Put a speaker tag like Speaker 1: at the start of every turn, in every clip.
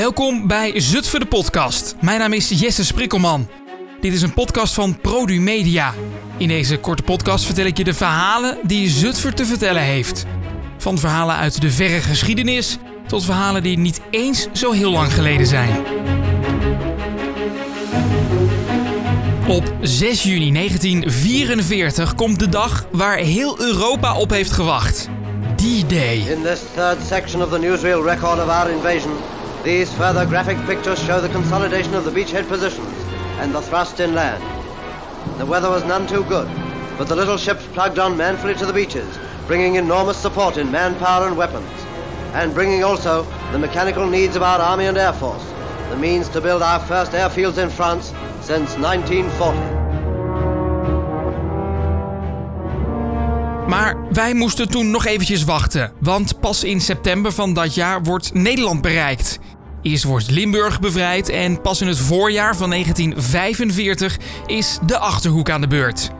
Speaker 1: Welkom bij Zutphen de podcast. Mijn naam is Jesse Sprikkelman. Dit is een podcast van Produ Media. In deze korte podcast vertel ik je de verhalen die Zutphen te vertellen heeft. Van verhalen uit de verre geschiedenis tot verhalen die niet eens zo heel lang geleden zijn. Op 6 juni 1944 komt de dag waar heel Europa op heeft gewacht. D-Day.
Speaker 2: In section these further graphic pictures show the consolidation of the beachhead positions and the thrust inland. The weather was none too good, but the little ships plugged on manfully to the beaches, bringing enormous support in manpower and weapons, and bringing also the mechanical needs of our Army and Air Force, the means to build our first airfields in France since 1940.
Speaker 1: Maar wij moesten toen nog eventjes wachten, want pas in september van dat jaar wordt Nederland bereikt. Eerst wordt Limburg bevrijd en pas in het voorjaar van 1945 is de Achterhoek aan de beurt.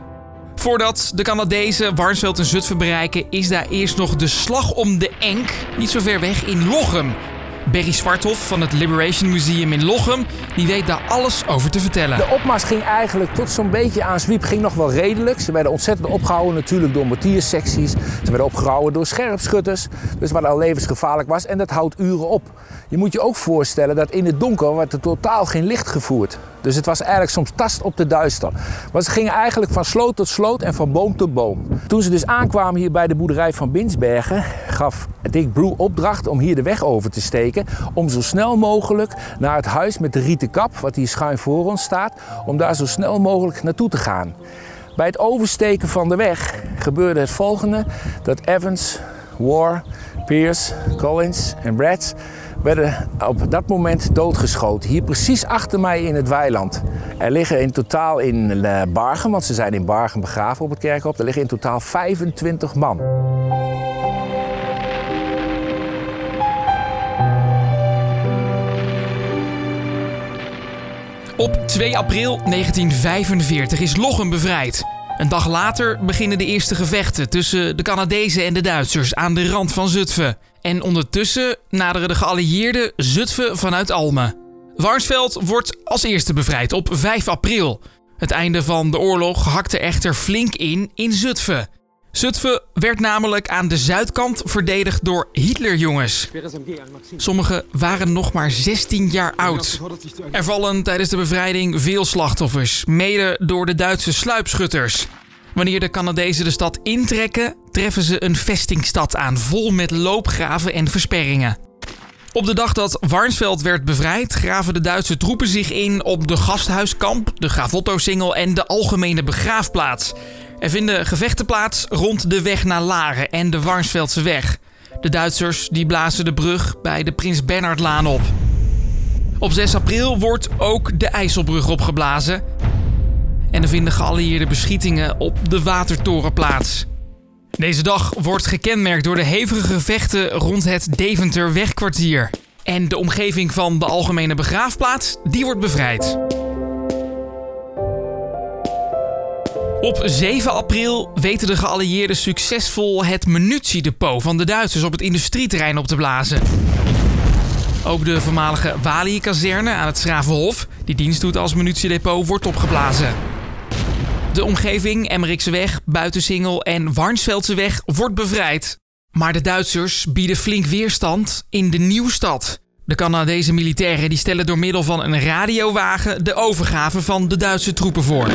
Speaker 1: Voordat de Canadezen Warnsveld en Zutphen bereiken, is daar eerst nog de slag om de Enk, niet zo ver weg in Lochem. Berry Zwarthof van het Liberation Museum in Lochem, die weet daar alles over te vertellen.
Speaker 3: De opmars ging eigenlijk tot zo'n beetje aan zwiep, ging nog wel redelijk. Ze werden ontzettend opgehouden natuurlijk door mortiersecties. Ze werden opgehouden door scherpschutters, dus wat al levensgevaarlijk was. En dat houdt uren op. Je moet je ook voorstellen dat in het donker werd er totaal geen licht gevoerd. Dus het was eigenlijk soms tast op de duister. Maar ze gingen eigenlijk van sloot tot sloot en van boom tot boom. Toen ze dus aankwamen hier bij de boerderij van Binsbergen, gaf Dick Brew opdracht om hier de weg over te steken. Om zo snel mogelijk naar het huis met de rieten kap, wat hier schuin voor ons staat, om daar zo snel mogelijk naartoe te gaan. Bij het oversteken van de weg gebeurde het volgende: dat Evans, War, Pierce, Collins en Brad werden op dat moment doodgeschoten. Hier precies achter mij in het weiland. Er liggen in totaal in eh, Bargen, want ze zijn in Bargen begraven op het kerkhof, er liggen in totaal 25 man.
Speaker 1: Op 2 april 1945 is Lochem bevrijd. Een dag later beginnen de eerste gevechten tussen de Canadezen en de Duitsers aan de rand van Zutphen. En ondertussen naderen de geallieerden Zutphen vanuit Almen. Warnsveld wordt als eerste bevrijd op 5 april. Het einde van de oorlog hakte echter flink in in Zutphen. Zutphen werd namelijk aan de zuidkant verdedigd door Hitlerjongens. Sommigen waren nog maar 16 jaar oud. Er vallen tijdens de bevrijding veel slachtoffers, mede door de Duitse sluipschutters. Wanneer de Canadezen de stad intrekken, treffen ze een vestingstad aan vol met loopgraven en versperringen. Op de dag dat Warnsveld werd bevrijd, graven de Duitse troepen zich in op de gasthuiskamp, de Gavotto-singel en de algemene begraafplaats. Er vinden gevechten plaats rond de weg naar Laren en de Warnsveldse weg. De Duitsers die blazen de brug bij de Prins Bernhardlaan op. Op 6 april wordt ook de IJsselbrug opgeblazen. En er vinden geallieerde beschietingen op de Watertoren plaats. Deze dag wordt gekenmerkt door de hevige gevechten rond het Deventer wegkwartier. En de omgeving van de algemene begraafplaats, die wordt bevrijd. Op 7 april weten de geallieerden succesvol het munitiedepot van de Duitsers op het industrieterrein op te blazen. Ook de voormalige Walië-kazerne aan het Schravenhof, die dienst doet als munitiedepot, wordt opgeblazen. De omgeving, Emmerikseweg, Buitensingel en Warnsveldseweg wordt bevrijd. Maar de Duitsers bieden flink weerstand in de Nieuwstad. De Canadese militairen die stellen door middel van een radiowagen de overgave van de Duitse troepen voor.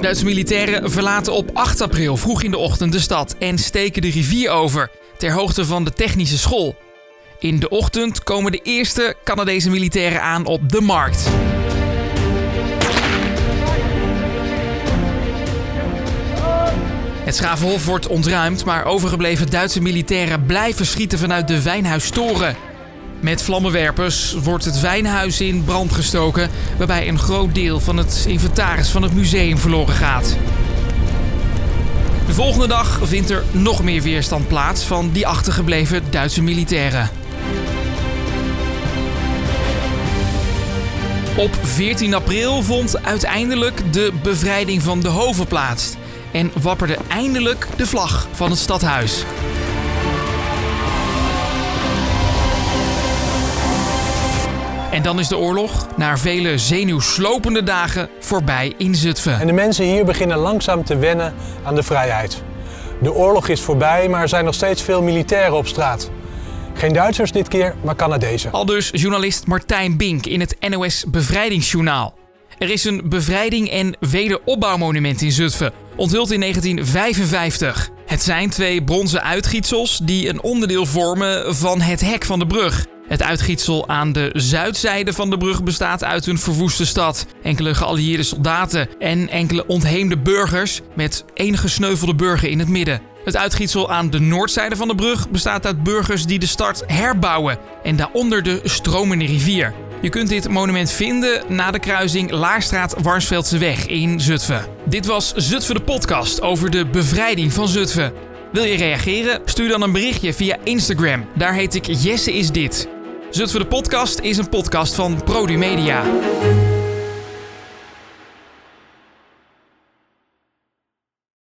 Speaker 1: Duitse militairen verlaten op 8 april vroeg in de ochtend de stad en steken de rivier over, ter hoogte van de technische school. In de ochtend komen de eerste Canadese militairen aan op de markt. Het Schavenhof wordt ontruimd, maar overgebleven Duitse militairen blijven schieten vanuit de Wijnhuistoren. Met vlammenwerpers wordt het wijnhuis in brand gestoken, waarbij een groot deel van het inventaris van het museum verloren gaat. De volgende dag vindt er nog meer weerstand plaats van die achtergebleven Duitse militairen. Op 14 april vond uiteindelijk de bevrijding van de Hoven plaats en wapperde eindelijk de vlag van het stadhuis. En dan is de oorlog, na vele zenuwslopende dagen, voorbij in Zutphen.
Speaker 4: En de mensen hier beginnen langzaam te wennen aan de vrijheid. De oorlog is voorbij, maar er zijn nog steeds veel militairen op straat. Geen Duitsers dit keer, maar Canadezen.
Speaker 1: Al dus journalist Martijn Bink in het NOS Bevrijdingsjournaal. Er is een bevrijding- en wederopbouwmonument in Zutphen, onthuld in 1955. Het zijn twee bronzen uitgietsels die een onderdeel vormen van het hek van de brug. Het uitgietsel aan de zuidzijde van de brug bestaat uit een verwoeste stad, enkele geallieerde soldaten en enkele ontheemde burgers met één gesneuvelde burger in het midden. Het uitgietsel aan de noordzijde van de brug bestaat uit burgers die de stad herbouwen en daaronder de stromende rivier. Je kunt dit monument vinden na de kruising Laarstraat-Warnsveldseweg in Zutphen. Dit was Zutphen de podcast over de bevrijding van Zutphen. Wil je reageren? Stuur dan een berichtje via Instagram. Daar heet ik Jesse is dit. Zutphen de podcast is een podcast van Produmedia. Media.